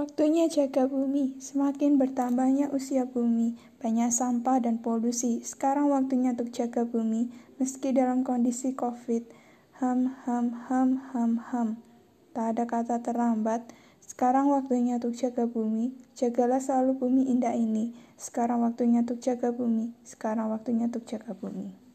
Waktunya jaga bumi. Semakin bertambahnya usia bumi, banyak sampah dan polusi. Sekarang waktunya untuk jaga bumi, meski dalam kondisi COVID. Ham, ham, ham, ham, ham. Tak ada kata terlambat. Sekarang waktunya untuk jaga bumi. Jagalah selalu bumi indah ini. Sekarang waktunya untuk jaga bumi. Sekarang waktunya untuk jaga bumi.